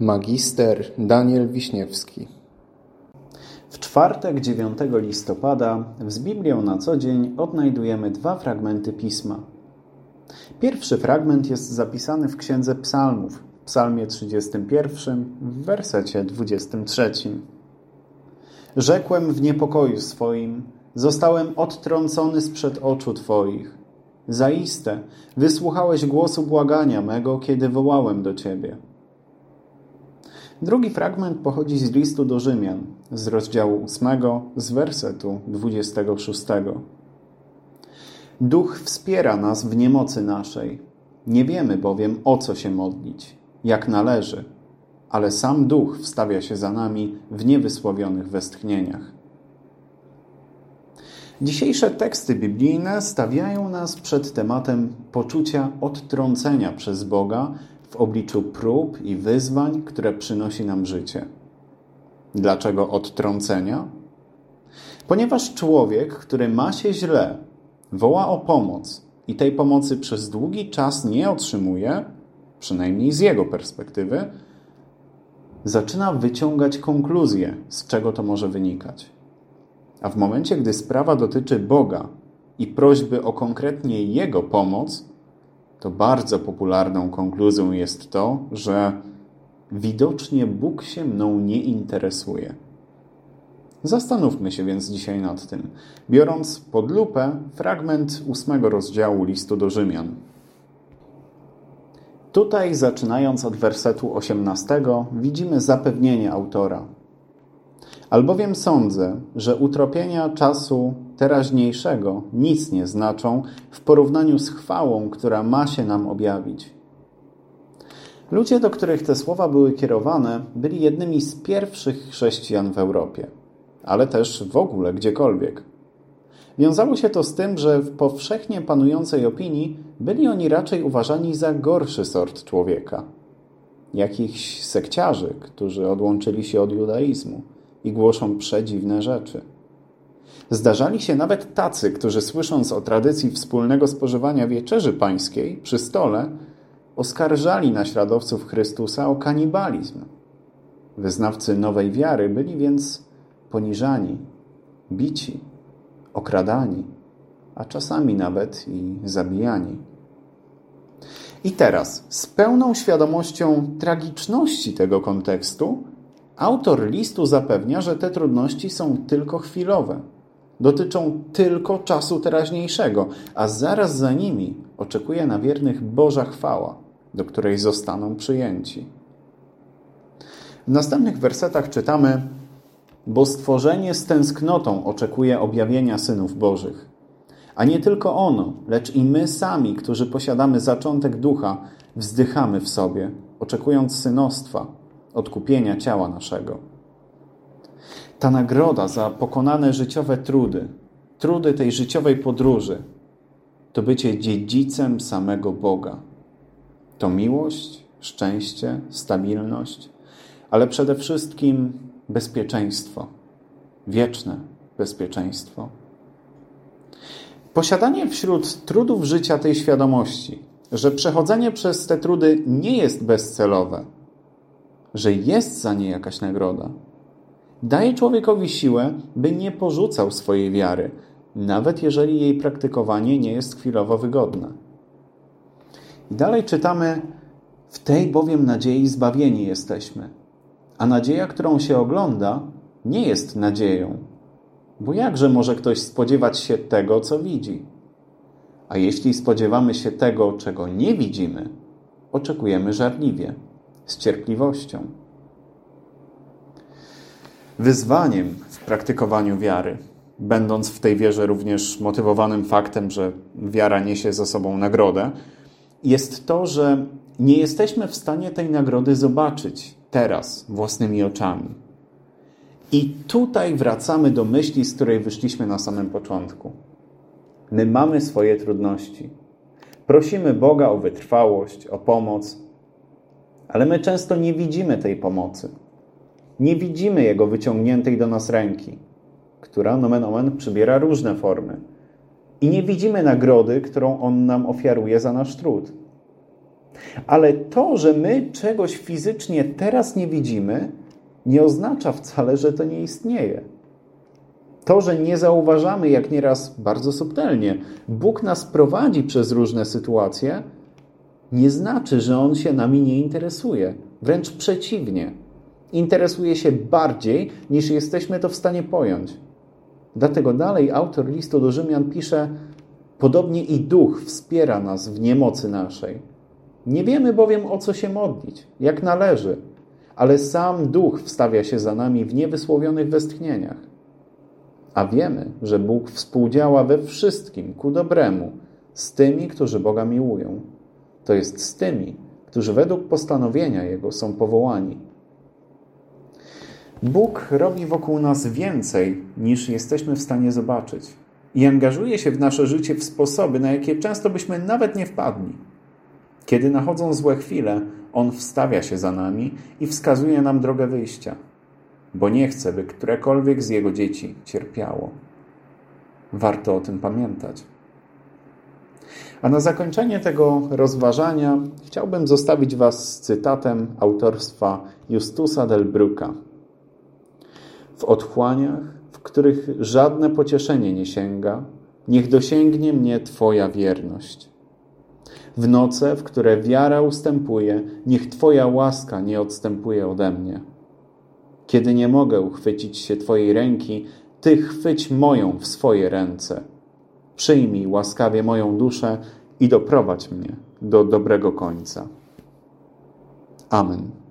Magister Daniel Wiśniewski W czwartek 9 listopada z Biblią na co dzień odnajdujemy dwa fragmenty pisma. Pierwszy fragment jest zapisany w Księdze Psalmów, Psalmie 31, w wersecie 23. Rzekłem w niepokoju swoim, zostałem odtrącony sprzed oczu Twoich. Zaiste, wysłuchałeś głosu błagania mego, kiedy wołałem do Ciebie. Drugi fragment pochodzi z listu do Rzymian, z rozdziału 8, z wersetu 26. Duch wspiera nas w niemocy naszej. Nie wiemy bowiem, o co się modlić, jak należy, ale sam Duch wstawia się za nami w niewysłowionych westchnieniach. Dzisiejsze teksty biblijne stawiają nas przed tematem poczucia odtrącenia przez Boga w obliczu prób i wyzwań, które przynosi nam życie. Dlaczego odtrącenia? Ponieważ człowiek, który ma się źle, woła o pomoc i tej pomocy przez długi czas nie otrzymuje, przynajmniej z jego perspektywy, zaczyna wyciągać konkluzje, z czego to może wynikać. A w momencie, gdy sprawa dotyczy Boga i prośby o konkretnie Jego pomoc, to bardzo popularną konkluzją jest to, że widocznie Bóg się mną nie interesuje. Zastanówmy się więc dzisiaj nad tym, biorąc pod lupę fragment ósmego rozdziału listu do Rzymian. Tutaj, zaczynając od wersetu 18, widzimy zapewnienie autora. Albowiem sądzę, że utropienia czasu teraźniejszego nic nie znaczą w porównaniu z chwałą, która ma się nam objawić. Ludzie, do których te słowa były kierowane, byli jednymi z pierwszych chrześcijan w Europie, ale też w ogóle gdziekolwiek. Wiązało się to z tym, że w powszechnie panującej opinii byli oni raczej uważani za gorszy sort człowieka. Jakichś sekciarzy, którzy odłączyli się od judaizmu i głoszą przedziwne rzeczy. Zdarzali się nawet tacy, którzy słysząc o tradycji wspólnego spożywania wieczerzy pańskiej przy stole, oskarżali naśladowców Chrystusa o kanibalizm. Wyznawcy nowej wiary byli więc poniżani, bici, okradani, a czasami nawet i zabijani. I teraz, z pełną świadomością tragiczności tego kontekstu, autor listu zapewnia, że te trudności są tylko chwilowe dotyczą tylko czasu teraźniejszego, a zaraz za nimi oczekuje na wiernych Boża chwała, do której zostaną przyjęci. W następnych wersetach czytamy: Bo stworzenie z tęsknotą oczekuje objawienia synów Bożych. A nie tylko ono, lecz i my sami, którzy posiadamy zaczątek ducha, wzdychamy w sobie, oczekując synostwa, odkupienia ciała naszego. Ta nagroda za pokonane życiowe trudy, trudy tej życiowej podróży, to bycie dziedzicem samego Boga. To miłość, szczęście, stabilność, ale przede wszystkim bezpieczeństwo, wieczne bezpieczeństwo. Posiadanie wśród trudów życia tej świadomości, że przechodzenie przez te trudy nie jest bezcelowe, że jest za nie jakaś nagroda, daje człowiekowi siłę, by nie porzucał swojej wiary, nawet jeżeli jej praktykowanie nie jest chwilowo wygodne. I dalej czytamy: W tej bowiem nadziei zbawieni jesteśmy. A nadzieja, którą się ogląda, nie jest nadzieją. Bo jakże może ktoś spodziewać się tego, co widzi? A jeśli spodziewamy się tego, czego nie widzimy, oczekujemy żarliwie, z cierpliwością wyzwaniem w praktykowaniu wiary, będąc w tej wierze również motywowanym faktem, że wiara niesie za sobą nagrodę, jest to, że nie jesteśmy w stanie tej nagrody zobaczyć teraz własnymi oczami. I tutaj wracamy do myśli, z której wyszliśmy na samym początku. My mamy swoje trudności. Prosimy Boga o wytrwałość, o pomoc, ale my często nie widzimy tej pomocy nie widzimy Jego wyciągniętej do nas ręki, która nomen omen przybiera różne formy. I nie widzimy nagrody, którą On nam ofiaruje za nasz trud. Ale to, że my czegoś fizycznie teraz nie widzimy, nie oznacza wcale, że to nie istnieje. To, że nie zauważamy, jak nieraz bardzo subtelnie Bóg nas prowadzi przez różne sytuacje, nie znaczy, że On się nami nie interesuje. Wręcz przeciwnie. Interesuje się bardziej, niż jesteśmy to w stanie pojąć. Dlatego dalej autor listu do Rzymian pisze: Podobnie i duch wspiera nas w niemocy naszej. Nie wiemy bowiem o co się modlić, jak należy, ale sam duch wstawia się za nami w niewysłowionych westchnieniach. A wiemy, że Bóg współdziała we wszystkim ku dobremu z tymi, którzy Boga miłują. To jest z tymi, którzy według postanowienia Jego są powołani. Bóg robi wokół nas więcej, niż jesteśmy w stanie zobaczyć. I angażuje się w nasze życie w sposoby, na jakie często byśmy nawet nie wpadli. Kiedy nachodzą złe chwile, On wstawia się za nami i wskazuje nam drogę wyjścia, bo nie chce, by którekolwiek z Jego dzieci cierpiało. Warto o tym pamiętać. A na zakończenie tego rozważania chciałbym zostawić Was z cytatem autorstwa Justusa del Bruca. W otchłaniach, w których żadne pocieszenie nie sięga, niech dosięgnie mnie Twoja wierność. W noce, w które wiara ustępuje, niech Twoja łaska nie odstępuje ode mnie. Kiedy nie mogę uchwycić się Twojej ręki, Ty chwyć moją w swoje ręce. Przyjmij łaskawie moją duszę i doprowadź mnie do dobrego końca. Amen.